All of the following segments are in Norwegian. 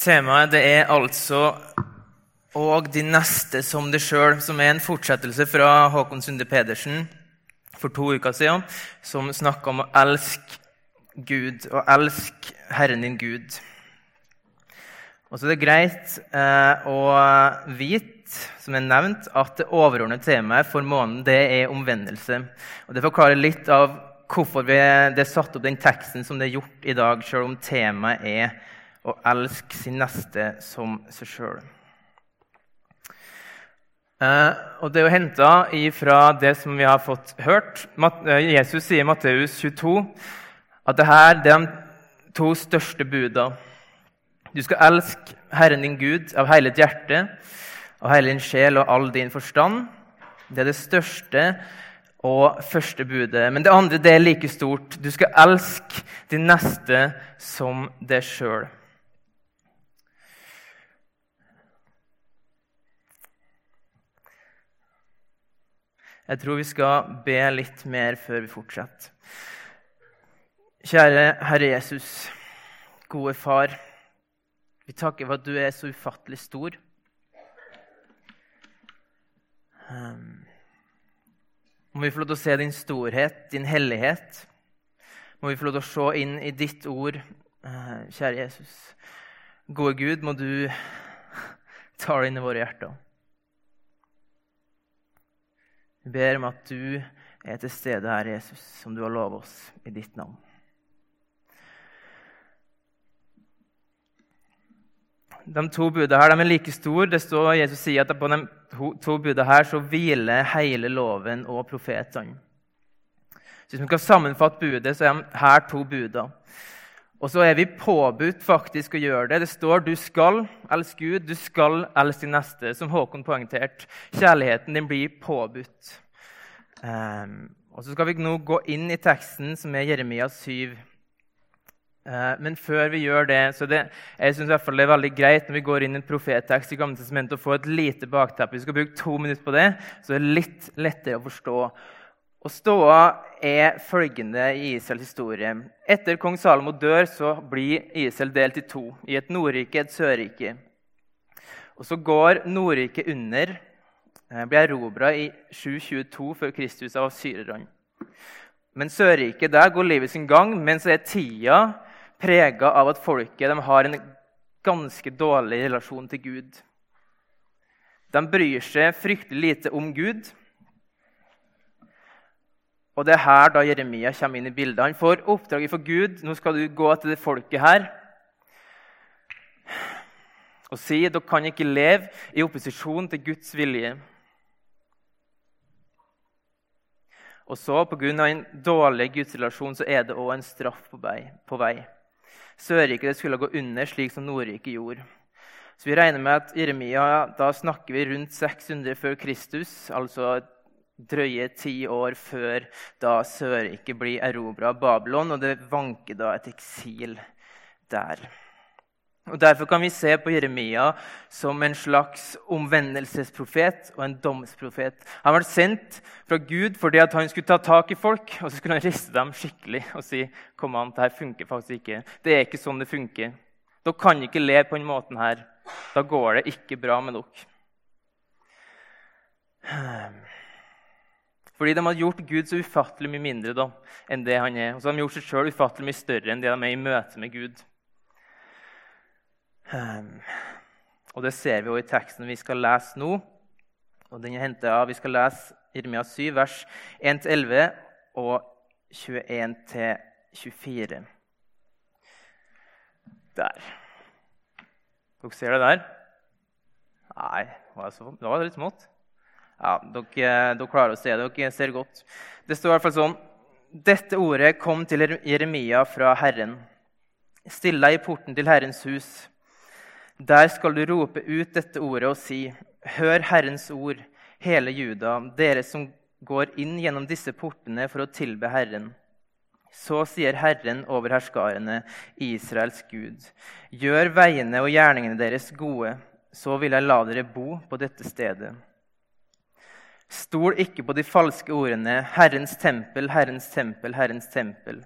Temaet det er altså 'Og de neste som det sjøl', som er en fortsettelse fra Håkon Sunde Pedersen for to uker siden, som snakka om å elske Gud og elske Herren din Gud. Og så er det greit eh, å vite, som er nevnt, at det overordnede temaet for måneden det er omvendelse. Og Det forklarer litt av hvorfor vi, det er satt opp den teksten som det er gjort i dag, selv om temaet er å elske sin neste som seg sjøl. Eh, og Det er jo henta fra det som vi har fått hørt. Eh, Jesus sier i Matteus 22 at det her er de to største buda. Du skal elske Herren din Gud av hele ditt hjerte, av hele din sjel og all din forstand. Det er det største og første budet. Men det andre det er like stort. Du skal elske din neste som deg sjøl. Jeg tror vi skal be litt mer før vi fortsetter. Kjære Herre Jesus, gode Far. Vi takker for at du er så ufattelig stor. Um, må vi få lov til å se din storhet, din hellighet. Må vi få lov til å se inn i ditt ord, uh, kjære Jesus. Gode Gud, må du ta det inn i våre hjerter. Vi ber om at du er til stede her, Jesus, som du har lovet oss i ditt navn. De to budene her de er like store. Det står Jesus sier at på de to budene her så hviler hele loven og profetene. Så Hvis vi skal sammenfatte budet, så er de her to budene. Og så er vi påbudt faktisk å gjøre det. Det står du skal elske Gud, du skal elske din neste. Som Håkon poengterte. Kjærligheten din blir påbudt. Um, og Så skal vi nå gå inn i teksten, som er Jeremia 7. Uh, ehm, men før vi gjør det, så det, jeg synes i hvert fall det er veldig greit når vi går inn i en profettekst i Gamle testamentet, å få et lite bakteppe. Vi skal bruke to minutter på det, så det er litt lettere å forstå. Og Ståa er følgende i Israels historie. Etter kong Salomo dør, så blir Israel delt i to. I et Nordrike et Sørrike. Og Så går Nordriket under, eh, blir erobra i 722 før Kristus av syrerne. Men Sørriket der går livet sin gang, men så er tida prega av at folket har en ganske dårlig relasjon til Gud. De bryr seg fryktelig lite om Gud. Og Det er her da Jeremia kommer inn i bildet. Han får oppdraget for Gud. Nå skal du gå til det folket her og si at dere kan ikke leve i opposisjon til Guds vilje. Og så, pga. en dårlig gudsrelasjon, så er det òg en straff på vei. På vei. Sørriket skulle gå under, slik som Nordriket gjorde. Så vi regner med at Jeremia, Da snakker vi rundt 600 før Kristus, altså drøye ti år før da Sørriket blir erobra av Babylon, og det vanker da et eksil der. Og Derfor kan vi se på Jeremia som en slags omvendelsesprofet og en domsprofet. Han ble sendt fra Gud fordi han skulle ta tak i folk og så skulle han riste dem skikkelig og si kom an, det her funker faktisk ikke. Det er ikke sånn det funker. Dere kan ikke leve på denne måten her. Da går det ikke bra med dere. Fordi de hadde gjort Gud så ufattelig mye mindre da, enn det han er. Og så har de gjort seg sjøl ufattelig mye større enn det de er i møte med Gud. Um, og Det ser vi også i teksten vi skal lese nå. Og den er av, Vi skal lese Irmia 7, vers 1-11 og 21-24. Der. Dere ser det der? Nei, det var litt smått. Ja, dere, dere, klarer å se det. Dere ser godt. Det står i hvert fall sånn Dette ordet kom til Jeremia fra Herren. Still deg i porten til Herrens hus. Der skal du rope ut dette ordet og si:" Hør Herrens ord, hele Juda, dere som går inn gjennom disse portene for å tilbe Herren. Så sier Herren over herskarene, Israels Gud. Gjør veiene og gjerningene deres gode, så vil jeg la dere bo på dette stedet. Stol ikke på de falske ordene 'Herrens tempel, Herrens tempel, Herrens tempel'.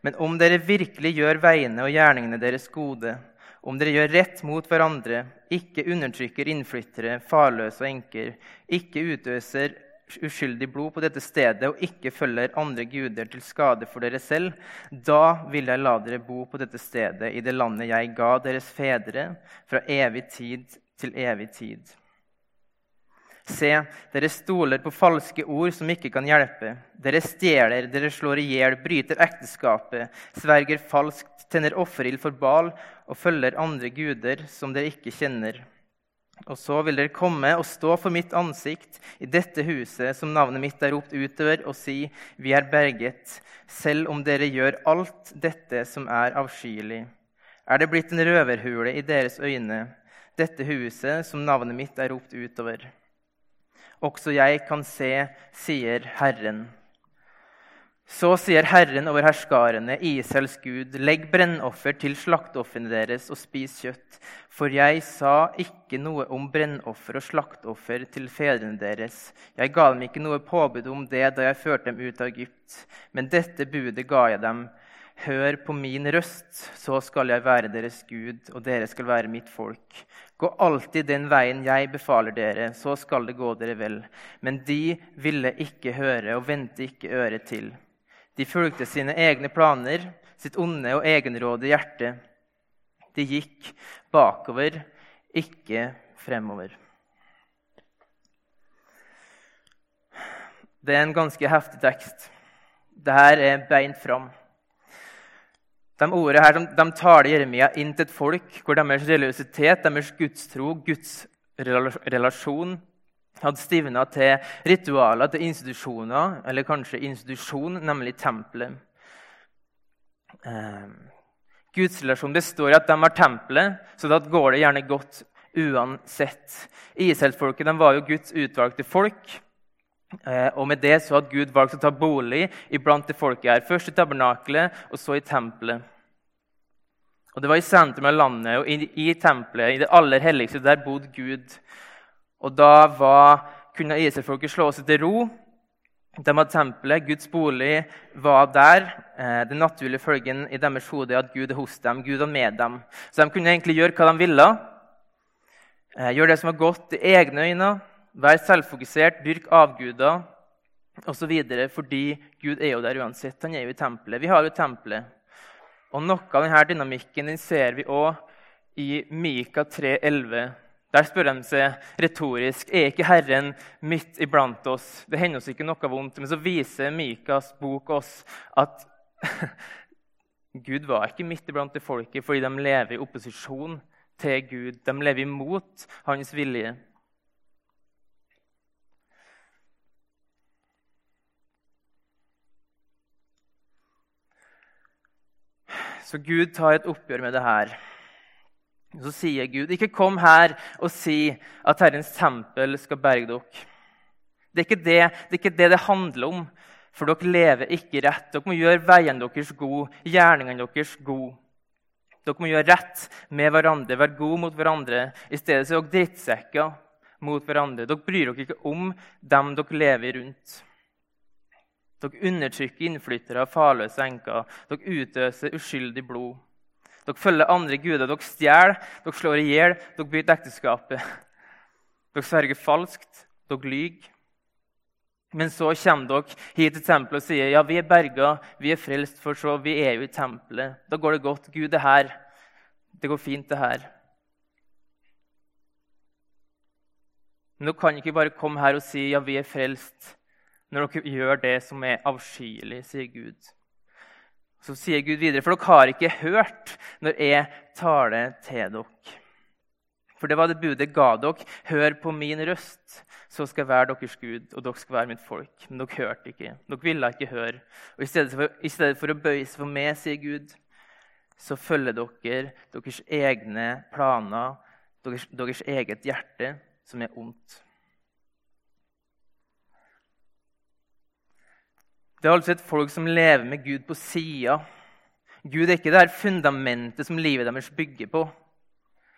Men om dere virkelig gjør veiene og gjerningene deres gode, om dere gjør rett mot hverandre, ikke undertrykker innflyttere, farløse og enker, ikke utøser uskyldig blod på dette stedet og ikke følger andre guder til skade for dere selv, da vil jeg la dere bo på dette stedet i det landet jeg ga deres fedre, fra evig tid til evig tid. Se, dere stoler på falske ord som ikke kan hjelpe. Dere stjeler, dere slår i hjel, bryter ekteskapet, sverger falskt, tenner offerild for Bal og følger andre guder som dere ikke kjenner. Og så vil dere komme og stå for mitt ansikt i dette huset som navnet mitt er ropt utover, og si, Vi er berget, selv om dere gjør alt dette som er avskyelig. Er det blitt en røverhule i deres øyne, dette huset som navnet mitt er ropt utover? Også jeg kan se, sier Herren. Så sier Herren over herskarene, Israels Gud, legg brennoffer til slakteofrene deres og spis kjøtt. For jeg sa ikke noe om brennoffer og slakteoffer til fedrene deres. Jeg ga dem ikke noe påbud om det da jeg førte dem ut av Egypt. Men dette budet ga jeg dem. Hør på min røst, så skal jeg være deres Gud, og dere skal være mitt folk. Gå alltid den veien jeg befaler dere, så skal det gå dere vel. Men de ville ikke høre og vendte ikke øret til. De fulgte sine egne planer, sitt onde og egenrådige hjerte. De gikk bakover, ikke fremover. Det er en ganske heftig tekst. Dette er beint fram. De ordene her, de taler Jeremia inn til et folk hvor deres religiøsitet, deres gudstro, gudsrelasjon hadde stivna til ritualer, til institusjoner, eller kanskje institusjon, nemlig tempelet. Eh, gudsrelasjon består i at de har tempelet, så da går det gjerne godt uansett. Israelsfolket var jo Guds utvalgte folk. Eh, og med det så hadde Gud valgt å ta bolig iblant det folket her. Først i tabernakelet, og så i tempelet. Og Det var i sentrum av landet og i, i tempelet, i det aller helligste, der bodde Gud. Og da var, kunne israelsfolket slå seg til ro. De hadde tempelet, Guds bolig var der. Eh, den naturlige følgen i deres hode er at Gud er hos dem, Gud er med dem. Så de kunne egentlig gjøre hva de ville. Eh, gjøre det som var godt i egne øyne, være selvfokusert, dyrk avguder osv. Fordi Gud er jo der uansett. Han er jo i tempelet. Vi har jo tempelet. Og Noe av denne dynamikken den ser vi òg i Mika 3,11. Der spør de seg retorisk er ikke Herren midt iblant oss. Det hender oss ikke noe vondt. Men så viser Mikas bok oss at Gud var ikke midt iblant det folket fordi de lever i opposisjon til Gud. De lever imot hans vilje. Så Gud tar et oppgjør med det her. Så sier Gud, ikke kom her og si at Herrens tempel skal berge dere. Det er ikke det det, er ikke det, det handler om, for dere lever ikke rett. Dere må gjøre veiene deres gode, gjerningene deres gode. Dere må gjøre rett med hverandre, være gode mot hverandre. I stedet så er dere drittsekker mot hverandre. Dere bryr dere ikke om dem dere lever rundt. Dere undertrykker innflyttere og farløse enker. Dere utøser uskyldig blod. Dere følger andre guder. Dere stjeler, dere slår i hjel, dere bryter ekteskapet. Dere sverger falskt, dere lyver. Men så kommer dere hit til tempelet og sier ja, vi er berga, vi er frelst, for så vi er jo i tempelet. Da går det godt. Gud er her. Det går fint, det her. Men dere kan ikke bare komme her og si ja, vi er frelst når dere gjør det som er avskyelig, sier Gud. Så sier Gud videre, for dere har ikke hørt når jeg taler til dere. For det var det budet ga dere. Hør på min røst, så skal jeg være deres Gud, og dere skal være mitt folk. Men dere hørte ikke. Dere ville ikke høre. Og I stedet for, i stedet for å bøye seg for meg, sier Gud, så følger dere deres egne planer, deres, deres eget hjerte, som er ondt. Det er altså et folk som lever med Gud på sida. Gud er ikke det her fundamentet som livet deres bygger på.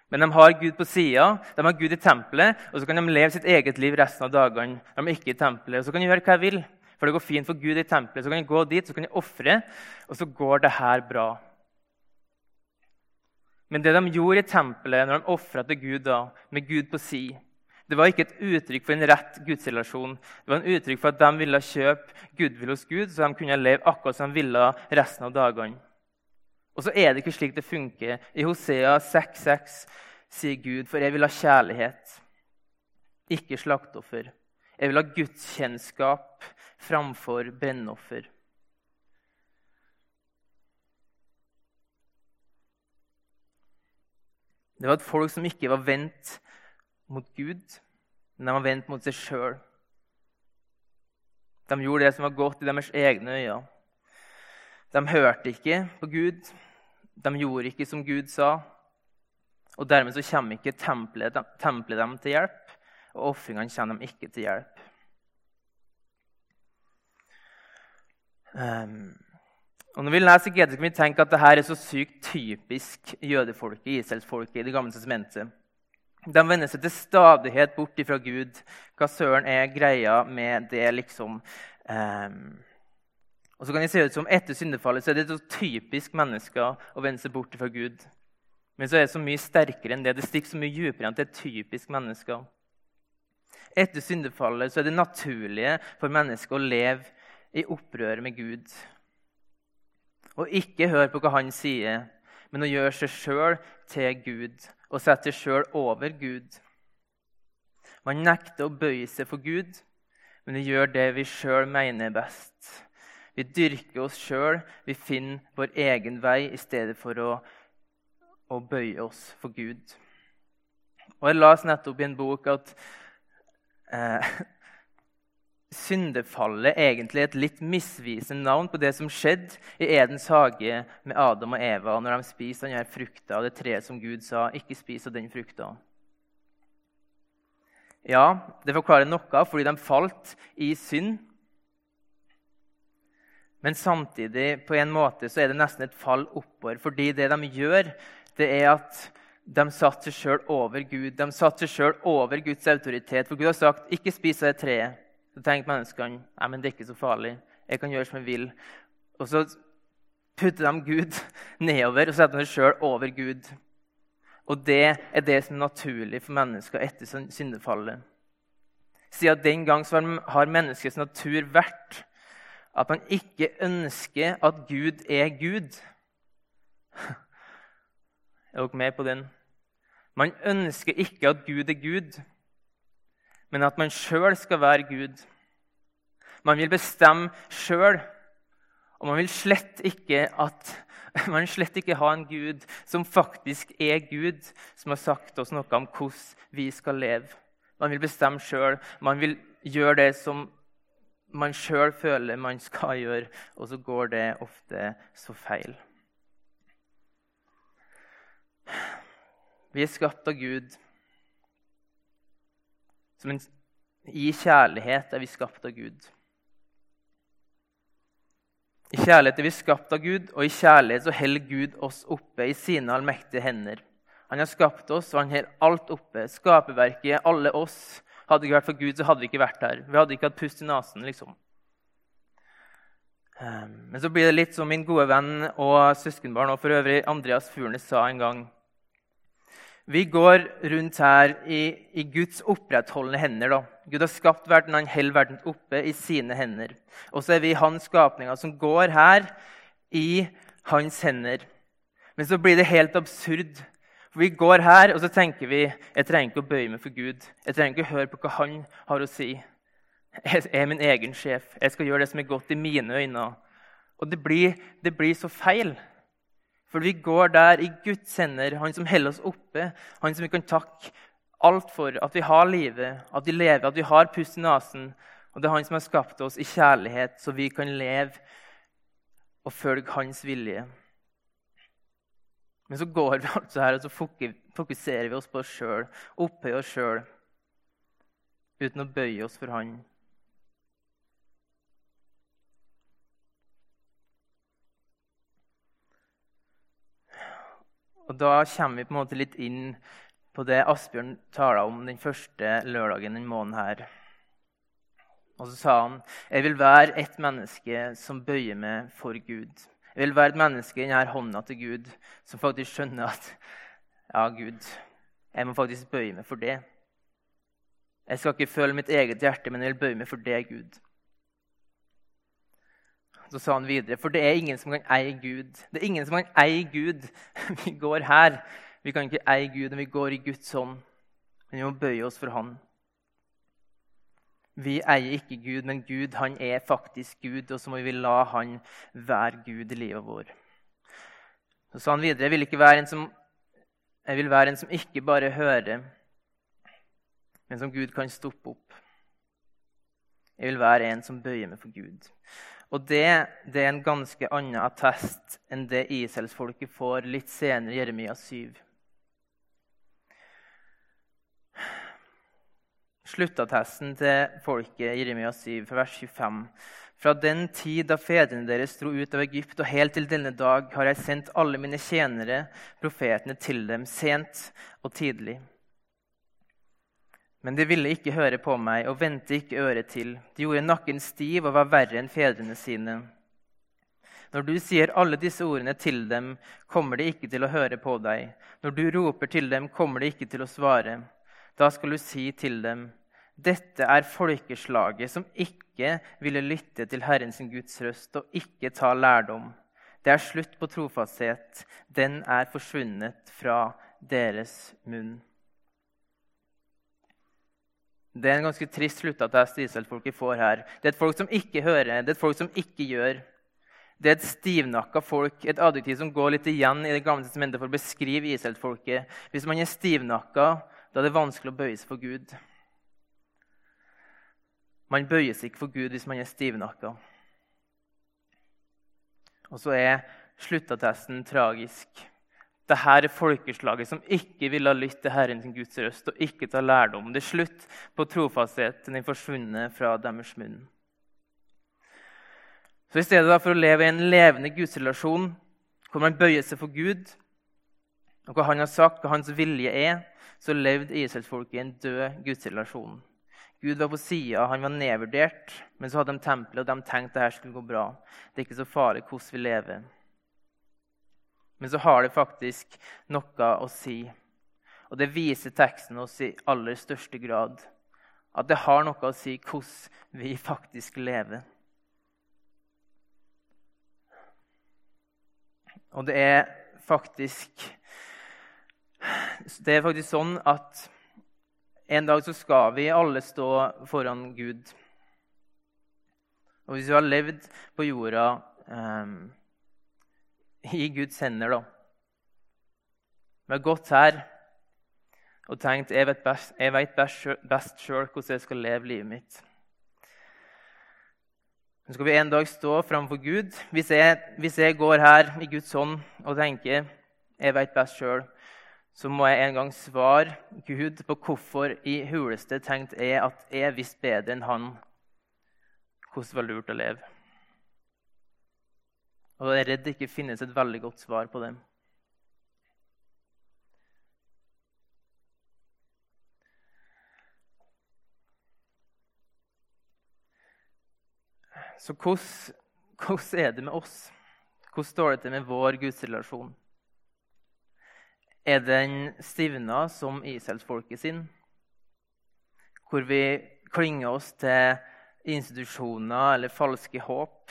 Men de har Gud på sida, de har Gud i tempelet, og så kan de leve sitt eget liv resten av dagene. De er ikke i tempelet, og Så kan de gjøre hva de vil, for det går fint for Gud i tempelet. Så kan de gå dit, så kan de ofre, og så går det her bra. Men det de gjorde i tempelet når de ofra til Gud da, med Gud på si, det var ikke et uttrykk for en rett gudsrelasjon. Det var en uttrykk for at de ville kjøpe goodwill hos Gud, så de kunne leve akkurat som de ville resten av dagene. Og så er det ikke slik det funker. I Hosea 6,6 sier Gud, for jeg vil ha kjærlighet, ikke slakteoffer. Jeg vil ha gudskjennskap framfor brennoffer. Det var et folk som ikke var vendt mot Gud, men de var vendt mot seg sjøl. De gjorde det som var godt i deres egne øyne. De hørte ikke på Gud, de gjorde ikke som Gud sa. Og Dermed så kommer ikke tempelet, tempelet dem til hjelp, og ofringene kommer dem ikke til hjelp. Um, og når vi leser GD, kan vi tenke at dette er så sykt typisk jødefolket, Israelsfolket, i Det gamle testamentet. De vender seg til stadighet bort fra Gud. Hva søren er greia med det, liksom? Um, og så kan det se ut som Etter syndefallet så er det så typisk mennesker å vende seg bort fra Gud. Men så er det så mye sterkere enn det. Det stikker så mye dypere enn det er typisk mennesker. Etter syndefallet så er det naturlige for mennesker å leve i opprør med Gud. Og ikke høre på hva han sier, men å gjøre seg sjøl til Gud og sette seg sjøl over Gud. Man nekter å bøye seg for Gud, men vi gjør det vi sjøl mener er best. Vi dyrker oss sjøl, vi finner vår egen vei i stedet for å, å bøye oss for Gud. Og Jeg las nettopp i en bok at eh, syndefallet egentlig et litt misvisende navn på det som skjedde i Edens hage med Adam og Eva når de spiste denne frukta av det treet som Gud sa ikke spis av den frukta. Ja, det forklarer noe fordi de falt i synd. Men samtidig på en måte så er det nesten et fall oppover. Fordi det de gjør, det er at de satte seg sjøl over Gud. De satte seg sjøl over Guds autoritet. For Gud har sagt 'ikke spis av det treet'. Så tenkte menneskene nei, men det er ikke så farlig. Jeg kan gjøre som jeg vil. Og så putter de Gud nedover og setter seg sjøl over Gud. Og det er det som er naturlig for mennesker etter syndefallet. Siden den gang har menneskets natur vært at man ikke ønsker at Gud er Gud. Er dere med på den? Man ønsker ikke at Gud er Gud men at man sjøl skal være Gud. Man vil bestemme sjøl, og man vil slett ikke at man slett ikke ha en Gud som faktisk er Gud, som har sagt oss noe om hvordan vi skal leve. Man vil bestemme sjøl. Man vil gjøre det som man sjøl føler man skal gjøre, og så går det ofte så feil. Vi er skapt av Gud. En, I kjærlighet er vi skapt av Gud. I kjærlighet er vi skapt av Gud, og i kjærlighet så holder Gud oss oppe i sine allmektige hender. Han har skapt oss, og han holder alt oppe. Skaperverket, alle oss. Hadde det ikke vært for Gud, så hadde vi ikke vært her. Vi hadde ikke hatt pust i nesen. liksom. Ehm, men så blir det litt som min gode venn og søskenbarn og for øvrig Andreas Furnes sa en gang. Vi går rundt her i, i Guds opprettholdende hender. Da. Gud har skapt verden, han holder verden oppe i sine hender. Og så er vi hans skapninger som går her i hans hender. Men så blir det helt absurd. For Vi går her og så tenker vi jeg trenger ikke å bøye meg for Gud. Jeg trenger ikke å høre på hva han har å si. Jeg er min egen sjef. Jeg skal gjøre det som er godt i mine øyne. Og det blir, det blir så feil. For vi går der i Guds hender, han som holder oss oppe, han som vi kan takke alt for. At vi har livet, at vi lever, at vi har pust i nesen. Og det er han som har skapt oss i kjærlighet, så vi kan leve og følge hans vilje. Men så går vi altså her og så fokuserer vi oss på oss sjøl, opphøyer oss sjøl, uten å bøye oss for Han. Og Da kommer vi på en måte litt inn på det Asbjørn taler om den første lørdagen denne måneden. her. Og så sa han jeg vil være et menneske som bøyer meg for Gud. Jeg vil være et menneske i denne hånda til Gud som faktisk skjønner at Ja, Gud, jeg må faktisk bøye meg for det. Jeg skal ikke føle mitt eget hjerte, men jeg vil bøye meg for det, Gud. Så sa han videre, for det er ingen som kan eie Gud. Det er ingen som kan eie Gud. Vi går her. Vi kan ikke eie Gud når vi går i Guds hånd. Men vi må bøye oss for Han. Vi eier ikke Gud, men Gud han er faktisk Gud, og så må vi la Han være Gud i livet vårt. Så sa han videre jeg vil, som, jeg vil være en som ikke bare hører, men som Gud kan stoppe opp. Jeg vil være en som bøyer meg for Gud. Og det, det er en ganske annen attest enn det Israelsfolket får litt senere i Jeremia 7. Sluttattesten til folket i Jeremia 7, vers 25. Fra den tid da fedrene deres dro ut av Egypt, og helt til denne dag har jeg sendt alle mine tjenere, profetene, til dem, sent og tidlig. Men de ville ikke høre på meg og vendte ikke øret til. De gjorde nakken stiv og var verre enn fedrene sine. Når du sier alle disse ordene til dem, kommer de ikke til å høre på deg. Når du roper til dem, kommer de ikke til å svare. Da skal du si til dem, dette er folkeslaget som ikke ville lytte til Herren sin Guds røst og ikke ta lærdom. Det er slutt på trofasthet. Den er forsvunnet fra deres munn. Det er en ganske trist sluttattest Israel-folket får her. Det er et folk som ikke hører, det er et folk som ikke gjør. Det er et stivnakka folk, et adjektiv som går litt igjen i det gamle testamentet for å beskrive Israel-folket. Hvis man er stivnakka, da er det vanskelig å bøye seg for Gud. Man bøyer seg ikke for Gud hvis man er stivnakka. Og så er sluttattesten tragisk. Dette er folkeslaget som ikke ville lytte til Herren sin Guds røst og ikke ta lærdom. Det er slutt på trofastheten den forsvunnet fra deres munn. Så I stedet for å leve i en levende gudsrelasjon hvor man bøyer seg for Gud, og hva han har sagt, hva hans vilje er, så levde Israelsfolket i en død gudsrelasjon. Gud var på sida, han var nedvurdert, men så hadde de tempelet, og de tenkte at dette skulle gå bra. Det er ikke så farlig hvordan vi lever. Men så har det faktisk noe å si. Og det viser teksten oss i aller største grad. At det har noe å si hvordan vi faktisk lever. Og det er faktisk Det er faktisk sånn at en dag så skal vi alle stå foran Gud. Og hvis vi har levd på jorda um, i Guds hender, da. Vi har gått her og tenkt jeg vet best, jeg vet best sjøl hvordan jeg skal leve livet mitt. Så skal vi en dag stå framfor Gud. Hvis jeg, hvis jeg, går her i Guds hånd og tenker jeg vet best sjøl, så må jeg en gang svare Gud på hvorfor i huleste tenkte jeg at jeg visste bedre enn han hvordan det var lurt å leve. Og jeg er redd det ikke finnes et veldig godt svar på dem. Så hvordan, er det med oss? Hvordan står det til med vår gudsrelasjon? Er den stivna som Israelsfolket sin, hvor vi klinger oss til institusjoner eller falske håp?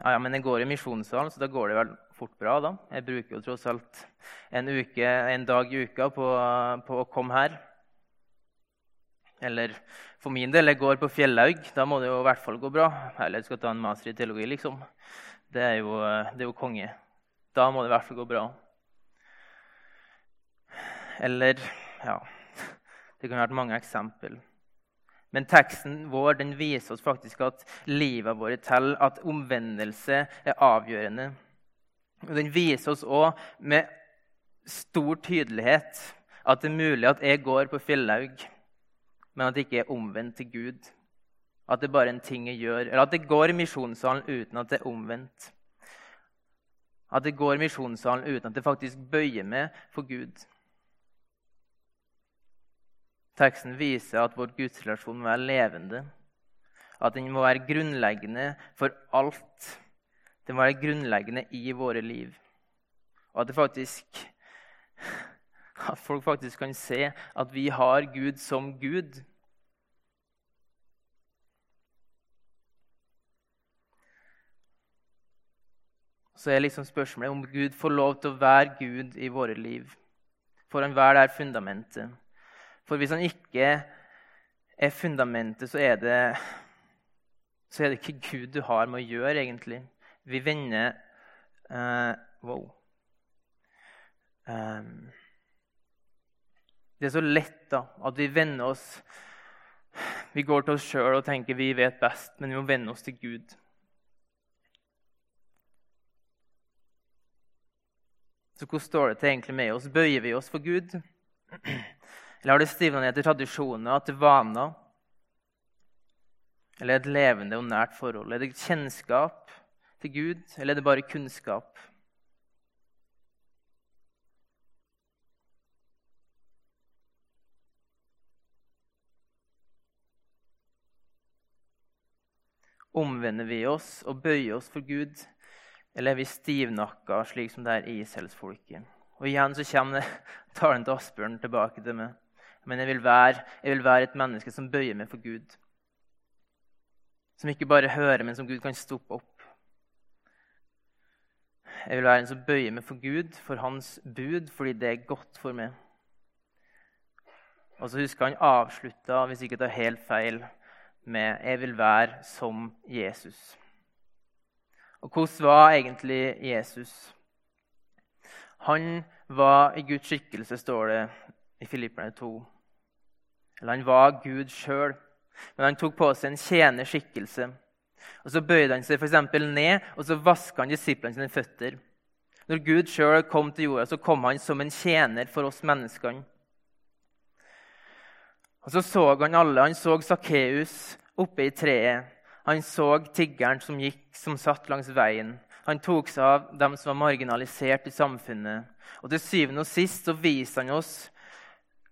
Ja, ja, men jeg går i misjonssalen, så da går det vel fort bra. da. Jeg bruker jo tross alt en, uke, en dag i uka på, på, å komme her. Eller for min del, jeg går på Fjellhaug. Da må det jo i hvert fall gå bra. Eller jeg skal ta en master i teologi, liksom. Det er jo, det er jo konge. Da må det i hvert fall gå bra. Eller ja Det kunne vært mange eksempler. Men teksten vår den viser oss faktisk at livet vårt teller, at omvendelse er avgjørende. Og Den viser oss òg med stor tydelighet at det er mulig at jeg går på Fjellhaug, men at det ikke er omvendt til Gud. At det bare er en ting jeg gjør. Eller at det går i misjonssalen uten at det er omvendt. At det går i misjonssalen uten at det faktisk bøyer meg for Gud. Teksten viser at vår gudsrelasjon må være levende. At den må være grunnleggende for alt. Den må være grunnleggende i våre liv. Og at faktisk At folk faktisk kan se at vi har Gud som Gud. Så er liksom spørsmålet om Gud får lov til å være Gud i våre liv. Får han være det fundamentet? For hvis han ikke er fundamentet, så er det, så er det ikke Gud du har med å gjøre, egentlig. Vi vender uh, Wow. Um, det er så lett da, at vi vender oss Vi går til oss sjøl og tenker vi vet best, men vi må vende oss til Gud. Så hvordan står det til egentlig med oss? Bøyer vi oss for Gud? Eller har det stivna ned til tradisjoner, til vaner? Eller et levende og nært forhold? Er det kjennskap til Gud, eller er det bare kunnskap? Omvender vi oss og bøyer oss for Gud, eller er vi stivnakka, slik som det er Israelsfolket? Og igjen så kommer talen til Asbjørn tilbake til meg. Men jeg vil, være, jeg vil være et menneske som bøyer meg for Gud. Som ikke bare hører, men som Gud kan stoppe opp. Jeg vil være en som bøyer meg for Gud, for hans bud, fordi det er godt for meg. Og så husker han avslutta, hvis ikke er helt feil, med 'Jeg vil være som Jesus'. Og hvordan var egentlig Jesus? Han var i Guds skikkelse, står det i Filipperne 2. Eller han var Gud sjøl, men han tok på seg en tjenerskikkelse. Og Så bøyde han seg for ned og så vaska han disiplene sine føtter. Når Gud sjøl kom til jorda, så kom han som en tjener for oss menneskene. Og Så så han alle. Han så Sakkeus oppe i treet. Han så tiggeren som, gikk, som satt langs veien. Han tok seg av dem som var marginalisert i samfunnet. Og til syvende og sist så viser han oss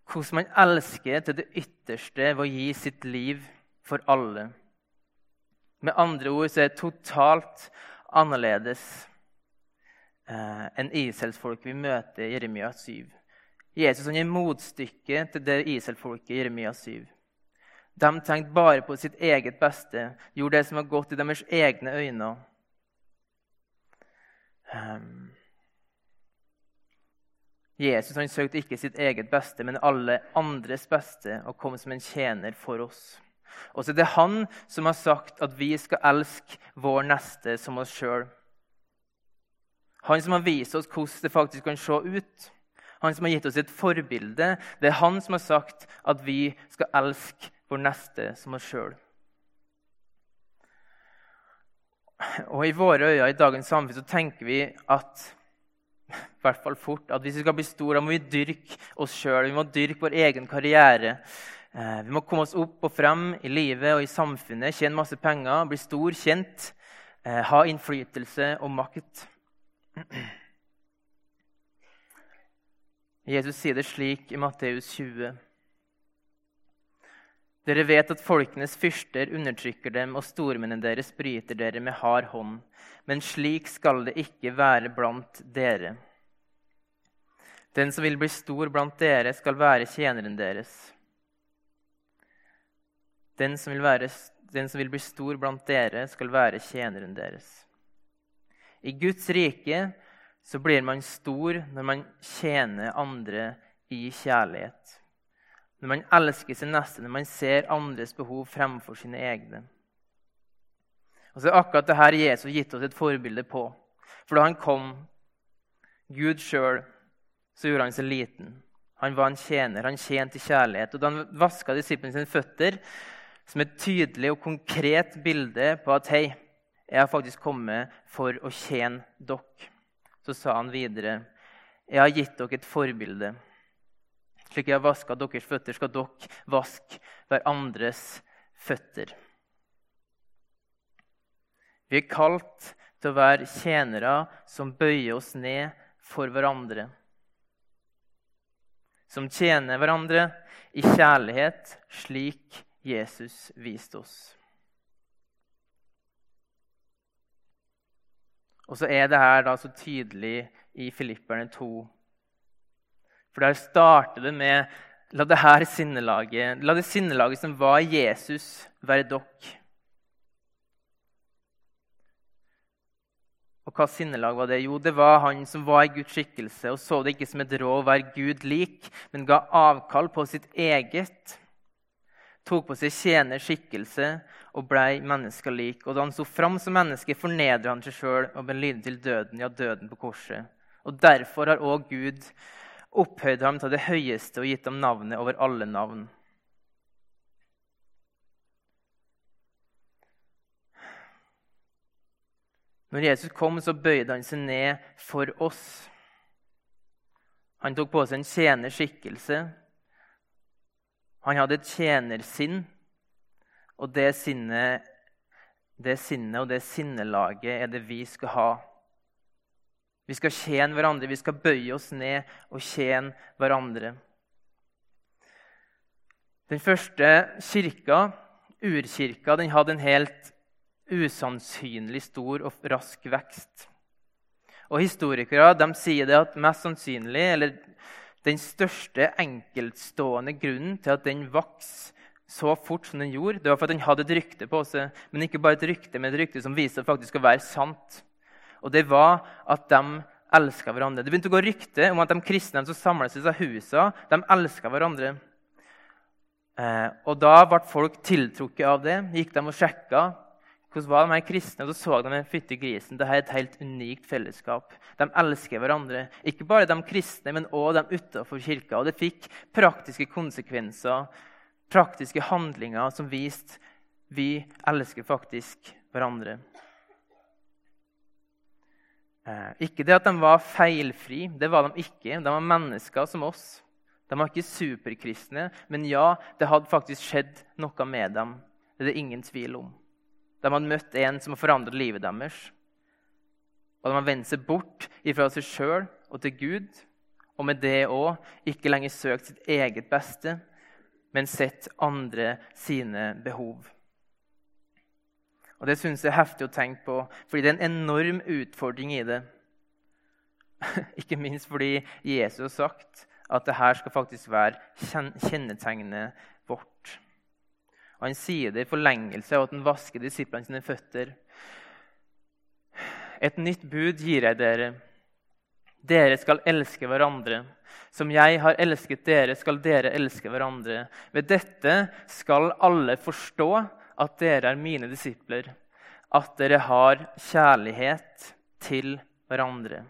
hvordan man elsker til det ytterste ved å gi sitt liv for alle. Med andre ord så er det totalt annerledes eh, enn Israelsfolket vi møter i Jeremia 7. Jesus han gir motstykket til det Israelsfolket i Jeremia 7. De tenkte bare på sitt eget beste, gjorde det som var godt i deres egne øyne. Um, Jesus han søkte ikke sitt eget beste, men alle andres beste og kom som en tjener for oss. Og så er det han som har sagt at vi skal elske vår neste som oss sjøl. Han som har vist oss hvordan det faktisk kan se ut. Han som har gitt oss et forbilde. Det er han som har sagt at vi skal elske vår neste som oss sjøl. Og i våre øyne i dagens samfunn så tenker vi at i hvert fall fort, at hvis vi skal bli store, da må vi dyrke oss sjøl. Vi må dyrke vår egen karriere. Eh, vi må komme oss opp og frem i livet og i samfunnet, tjene masse penger, bli stor, kjent, eh, ha innflytelse og makt. Jesus sier det slik i Matteus 20. Dere vet at folkenes fyrster undertrykker dem, og stormennene deres bryter dere med hard hånd. Men slik skal det ikke være blant dere. Den som vil bli stor blant dere, skal være tjeneren deres. Den som vil, være, den som vil bli stor blant dere, skal være tjeneren deres. I Guds rike så blir man stor når man tjener andre i kjærlighet når man elsker sin neste, når man ser andres behov fremfor sine egne. Og så er akkurat det her Jesus gitt oss et forbilde på. For da han kom, Gud sjøl, så gjorde han seg liten. Han var en tjener, han tjente i kjærlighet. Og da han vaska disiplene sine føtter, som et tydelig og konkret bilde på at hei, jeg har faktisk kommet for å tjene dere, så sa han videre, jeg har gitt dere et forbilde. Slik jeg har vaska deres føtter, skal dere vaske hverandres føtter. Vi er kalt til å være tjenere som bøyer oss ned for hverandre. Som tjener hverandre i kjærlighet, slik Jesus viste oss. Og så er det her da så tydelig i Filipperne 2 For der starter det med La det her sinnelaget, la det sinnelaget som var Jesus, være dere. Og hva sinnelag var det? Jo, det var han som var i Guds skikkelse og så det ikke som et råd å være Gud lik, men ga avkall på sitt eget. Tok på seg tjeners skikkelse og blei mennesker lik. Og da han sto fram som menneske, fornedra han seg sjøl og ble lydig til døden, ja, døden på korset. Og derfor har òg Gud opphøyd ham til det høyeste og gitt ham navnet over alle navn. Når Jesus kom, så bøyde han seg ned for oss. Han tok på seg en tjenerskikkelse. Han hadde et tjenersinn, og det sinnet, det sinnet og det sinnelaget er det vi skal ha. Vi skal tjene hverandre, vi skal bøye oss ned og tjene hverandre. Den første kirka, urkirka, den hadde en helt usannsynlig stor og rask vekst. Og Historikere de sier det at mest sannsynlig, eller den største enkeltstående grunnen til at den vokste så fort som den gjorde, det var for at den hadde et rykte på seg. Men ikke bare et rykte, men et rykte som viste faktisk å være sant. Og det var at de elska hverandre. Det begynte å gå rykte om at de kristne som samles i husene, de elska hverandre. Eh, og Da ble folk tiltrukket av det. Gikk de og sjekka hvordan var de her kristne, og så så de fytti grisen. Dette er et helt unikt fellesskap. De elsker hverandre. Ikke bare de kristne, men òg de utenfor kirka. Og det fikk praktiske konsekvenser, praktiske handlinger som viste vi elsker faktisk hverandre. Eh, ikke det at de var feilfri, det var de ikke. De var mennesker som oss. De var ikke superkristne, men ja, det hadde faktisk skjedd noe med dem. Det er det ingen tvil om. De hadde møtt en som har forandret livet deres. Og de har vendt seg bort ifra seg sjøl og til Gud, og med det òg ikke lenger søkt sitt eget beste, men sett andre sine behov. Og Det syns jeg er heftig å tenke på, fordi det er en enorm utfordring i det. Ikke minst fordi Jesus har sagt at dette skal faktisk være kjennetegnet vårt. Og Han sier det i forlengelse av at han vasker disiplene sine føtter. Et nytt bud gir jeg dere. Dere skal elske hverandre. Som jeg har elsket dere, skal dere elske hverandre. Ved dette skal alle forstå at dere er mine disipler, at dere har kjærlighet til hverandre.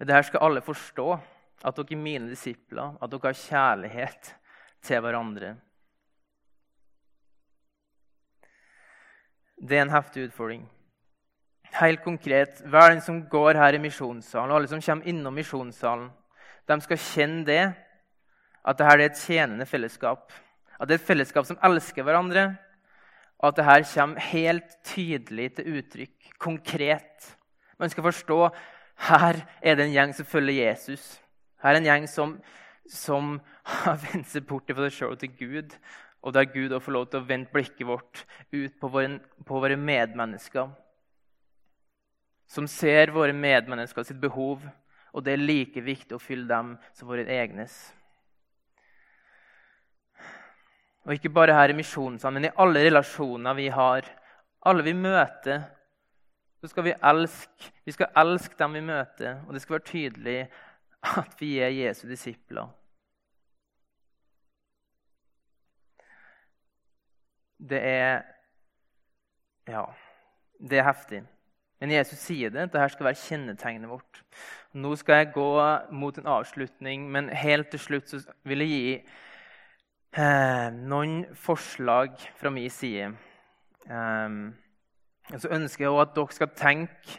Dette skal alle forstå at dere er mine disipler, at dere har kjærlighet til hverandre. Det er en heftig utfordring. Helt konkret, Hver den som går her i misjonssalen, og alle som kommer innom misjonssalen, de skal kjenne det at dette er et tjenende fellesskap. At det er et fellesskap som elsker hverandre. Og at dette kommer helt tydelig til uttrykk, konkret. Man skal forstå her er det en gjeng som følger Jesus. Her er en gjeng som, som har vendt seg bort fra seg sjøl til Gud. Og der Gud får lov til å vende blikket vårt ut på våre, på våre medmennesker. Som ser våre medmennesker sitt behov, og det er like viktig å fylle dem som våre egnes. Og ikke bare her i misjonen, men i alle relasjoner vi har. Alle vi møter, så skal vi elske. Vi skal elske dem vi møter, og det skal være tydelig at vi er Jesu disipler. Det er Ja, det er heftig. Men Jesus sier det. Dette skal være kjennetegnet vårt. Nå skal jeg gå mot en avslutning, men helt til slutt vil jeg gi Eh, noen forslag fra min side. Eh, så ønsker jeg også at dere skal tenke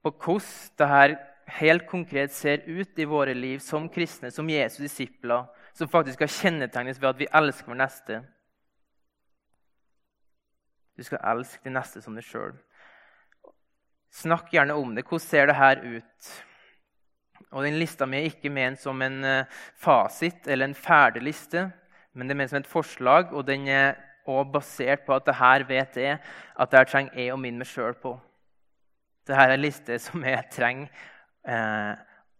på hvordan dette helt konkret ser ut i våre liv som kristne, som Jesu disipler, som faktisk skal kjennetegnes ved at vi elsker vår neste. Du skal elske de neste som deg sjøl. Snakk gjerne om det. Hvordan ser dette ut? Og den Lista mi er ikke ment som en eh, fasit eller en ferdig liste men det er ment som et forslag, og den er også basert på at det her vet jeg at det her trenger jeg å minne meg sjøl på. Dette er en liste som jeg trenger eh,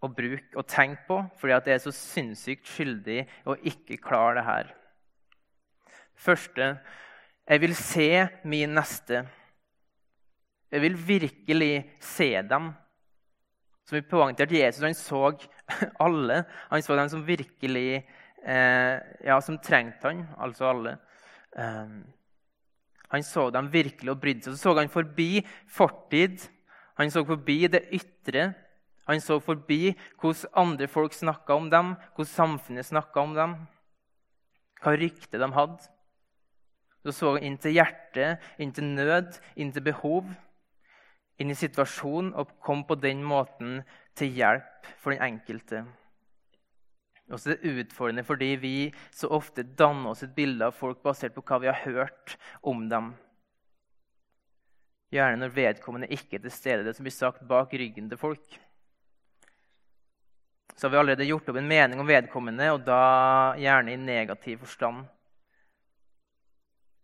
å bruke og tenke på, fordi at jeg er så sinnssykt skyldig å ikke klare det her. Første jeg vil se min neste. Jeg vil virkelig se dem. Som vi poengterte, Jesus han så alle. Han så dem som virkelig eh, ja, som trengte han, altså alle. Eh, han så dem virkelig og brydde seg. Så så han forbi fortid. Han så forbi det ytre. Han så forbi hvordan andre folk snakka om dem, hvordan samfunnet snakka om dem, hva rykte de hadde. Så så han inn til hjertet, inn til nød, inn til behov, inn i situasjonen og kom på den måten til hjelp for den enkelte. Og så er det utfordrende fordi vi så ofte danner oss et bilde av folk basert på hva vi har hørt om dem. Gjerne når vedkommende ikke er til stede, det som blir sagt bak ryggen til folk så har vi allerede gjort opp en mening om vedkommende, og da gjerne i negativ forstand.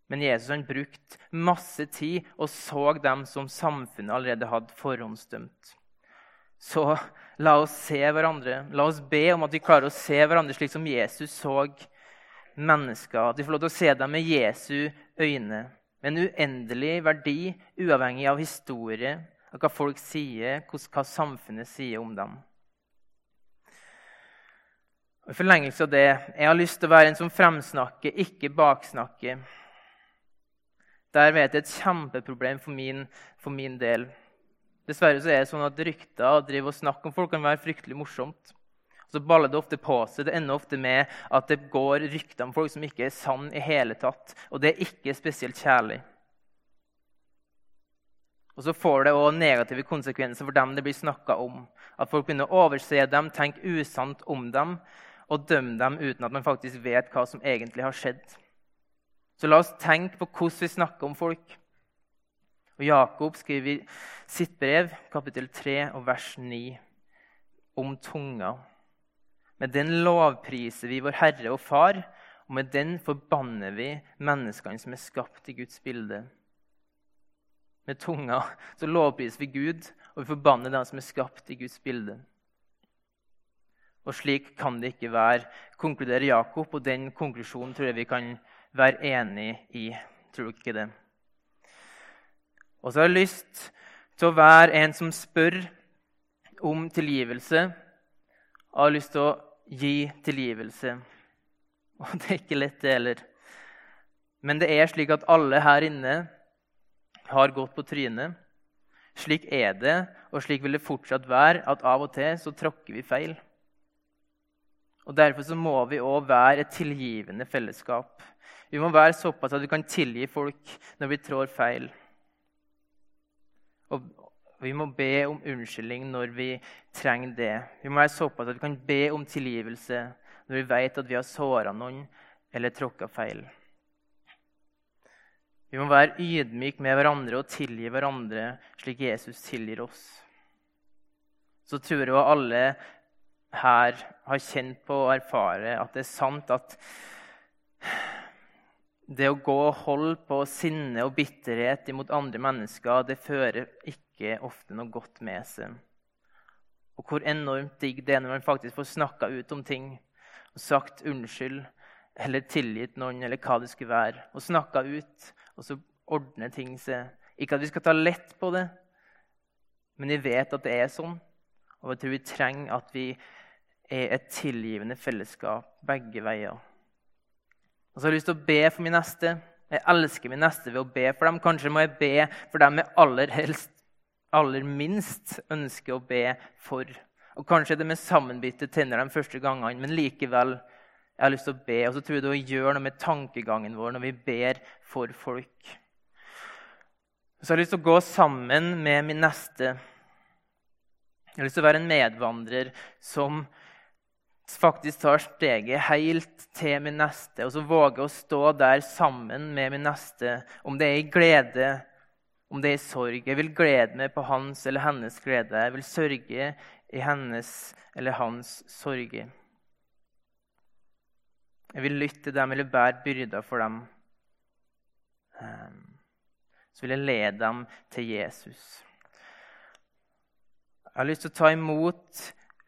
Men Jesus han brukte masse tid og så dem som samfunnet allerede hadde forhåndsdømt. Så la oss se hverandre. La oss be om at vi klarer å se hverandre slik som Jesus så mennesker. At vi får lov til å se dem med Jesu øyne. Med en uendelig verdi, uavhengig av historie, av hva folk sier, hva samfunnet sier om dem. Og I forlengelse av det jeg har lyst til å være en som fremsnakker, ikke baksnakker. Der vet jeg et kjempeproblem for min, for min del. Dessverre så er det sånn at rykter og driv og snakke om folk kan være fryktelig morsomt. Så baller det ofte på seg. Det ender ofte med at det går rykter om folk som ikke er sann i hele tatt. Og det er ikke spesielt kjærlig. Og så får det òg negative konsekvenser for dem det blir snakka om. At folk begynner å overse dem, tenke usant om dem og dømme dem uten at man faktisk vet hva som egentlig har skjedd. Så la oss tenke på hvordan vi snakker om folk. Og Jakob skriver sitt brev, kapittel 3 og vers 9, om tunga. Med den lovpriser vi vår Herre og Far, og med den forbanner vi menneskene som er skapt i Guds bilde. Med tunga så lovpriser vi Gud, og vi forbanner dem som er skapt i Guds bilde. Og slik kan det ikke være, konkluderer Jakob, og den konklusjonen tror jeg vi kan være enig i. Tror du ikke det? Og så har jeg lyst til å være en som spør om tilgivelse. Jeg har lyst til å gi tilgivelse. Og det er ikke lett, det heller. Men det er slik at alle her inne har gått på trynet. Slik er det, og slik vil det fortsatt være, at av og til så tråkker vi feil. Og Derfor så må vi òg være et tilgivende fellesskap. Vi må være såpass at vi kan tilgi folk når vi trår feil. Og vi må be om unnskyldning når vi trenger det. Vi må være såpass at vi kan be om tilgivelse når vi vet at vi har såra noen eller tråkka feil. Vi må være ydmyke med hverandre og tilgi hverandre slik Jesus tilgir oss. Så tror jeg alle her har kjent på og erfare at det er sant at det å gå og holde på sinne og bitterhet imot andre mennesker, det fører ikke ofte noe godt med seg. Og hvor enormt digg det er når man faktisk får snakka ut om ting og sagt unnskyld eller tilgitt noen, eller hva det skulle være. Og snakka ut, og så ordner ting seg. Ikke at vi skal ta lett på det, men vi vet at det er sånn. Og jeg tror vi trenger at vi er et tilgivende fellesskap begge veier. Og så har jeg lyst til å be for min neste. Jeg elsker min neste ved å be for dem. Kanskje må jeg be for dem jeg aller helst, aller minst ønsker å be for. Og Kanskje det med sammenbitte tenner de første gangene, men likevel jeg har lyst til å be. Og så tror jeg det gjør noe med tankegangen vår når vi ber for folk. Så jeg har lyst til å gå sammen med min neste. Jeg har lyst til å være en medvandrer som faktisk tar steget helt til min neste, og så våger å stå der sammen med min neste, om det er i glede, om det er i sorg. Jeg vil glede meg på hans eller hennes glede. Jeg vil sørge i hennes eller hans sorger. Jeg vil lytte til dem eller bære byrder for dem. Så vil jeg lede dem til Jesus. Jeg har lyst til å ta imot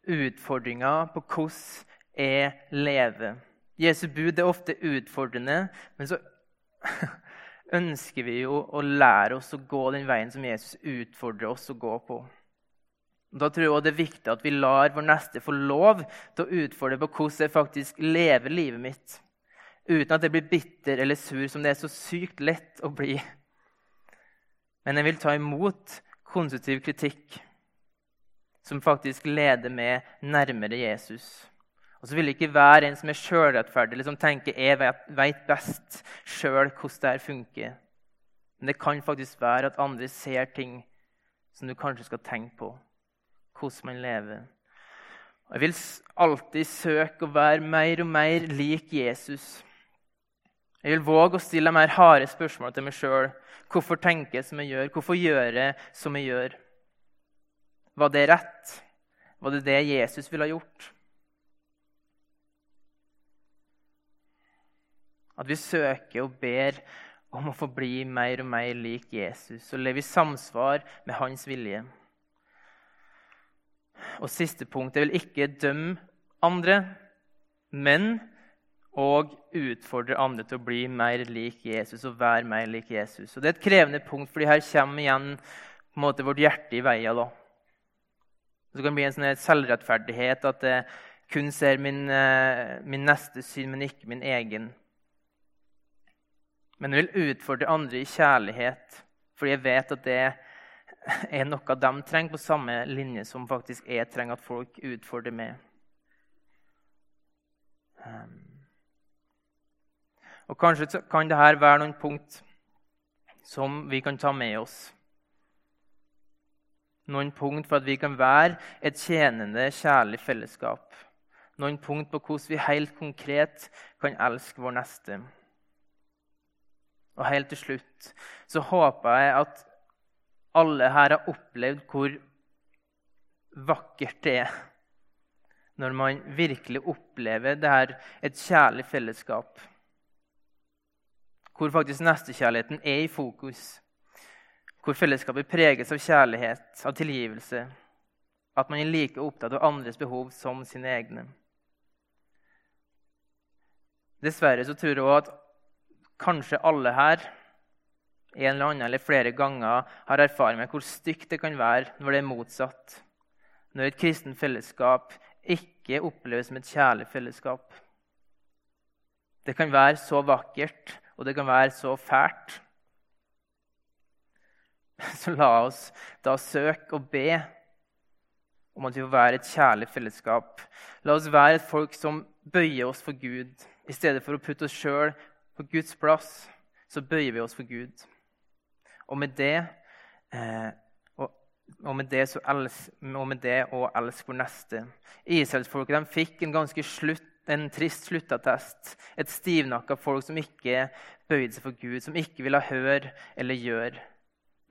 utfordringa på hvordan jeg lever. Jesu bud er ofte utfordrende, men så ønsker vi jo å lære oss å gå den veien som Jesus utfordrer oss å gå på. Da tror jeg det er viktig at vi lar vår neste få lov til å utfordre på hvordan jeg faktisk lever livet mitt, uten at jeg blir bitter eller sur, som det er så sykt lett å bli. Men jeg vil ta imot konstruktiv kritikk som faktisk leder meg nærmere Jesus. Og så vil det ikke være en som er sjølrettferdig, liksom tenker jeg vet best sjøl hvordan det her funker. Men det kan faktisk være at andre ser ting som du kanskje skal tenke på. Hvordan man lever. Og jeg vil alltid søke å være mer og mer lik Jesus. Jeg vil våge å stille mer harde spørsmål til meg sjøl. Hvorfor tenker jeg som jeg gjør? Hvorfor gjør jeg som jeg gjør? Var det rett? Var det det Jesus ville ha gjort? At vi søker og ber om å få bli mer og mer lik Jesus og leve i samsvar med hans vilje. Og siste punkt jeg vil ikke dømme andre, men og utfordre andre til å bli mer lik Jesus og være mer lik Jesus. Og Det er et krevende punkt, fordi her kommer igjen på en måte, vårt hjerte i veien. da. Det kan bli en sånn selvrettferdighet at jeg kun ser min, eh, min neste syn, men ikke min egen. Men jeg vil utfordre andre i kjærlighet, fordi jeg vet at det er noe de trenger, på samme linje som faktisk jeg trenger at folk utfordrer meg. Um, og Kanskje kan dette være noen punkt som vi kan ta med oss. Noen punkt for at vi kan være et tjenende, kjærlig fellesskap. Noen punkt på hvordan vi helt konkret kan elske vår neste. Og helt til slutt så håper jeg at alle her har opplevd hvor vakkert det er når man virkelig opplever det her, et kjærlig fellesskap. Hvor faktisk nestekjærligheten er i fokus. Hvor fellesskapet preges av kjærlighet, av tilgivelse. At man er like opptatt av andres behov som sine egne. Dessverre så tror jeg også at kanskje alle her en eller annen eller flere ganger har erfaring med hvor stygt det kan være når det er motsatt. Når et kristent fellesskap ikke oppleves som et kjærlig fellesskap. Det kan være så vakkert, og det kan være så fælt. Så la oss da søke og be om at vi får være et kjærlig fellesskap. La oss være et folk som bøyer oss for Gud, i stedet for å putte oss sjøl på Guds plass, så bøyer vi oss for Gud. Og med det, eh, og, og, med det, så els, og med det å elske vår neste. Israelsfolket fikk en ganske slutt, en trist sluttattest. Et stivnakka folk som ikke bøyde seg for Gud, som ikke ville høre eller gjøre.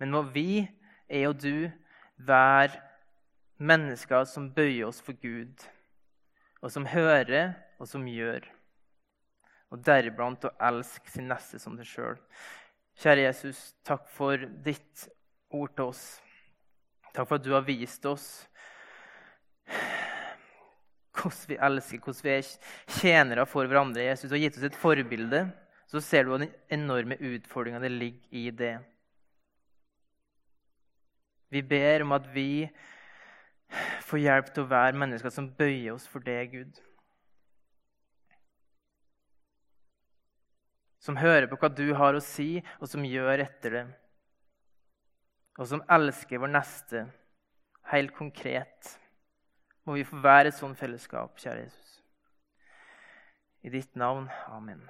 Men må vi, jeg og du, være mennesker som bøyer oss for Gud, og som hører, og som gjør og deriblant å elske sin neste som deg sjøl. Kjære Jesus, takk for ditt ord til oss. Takk for at du har vist oss hvordan vi elsker, hvordan vi er tjenere for hverandre. Jesus har gitt oss et forbilde. Så ser du den enorme utfordringa det ligger i det. Vi ber om at vi får hjelp til å være mennesker som bøyer oss for det, Gud. som hører på hva du har å si, og som gjør etter det. Og som elsker vår neste helt konkret. Må vi få være et sånt fellesskap, kjære Jesus. I ditt navn. Amen.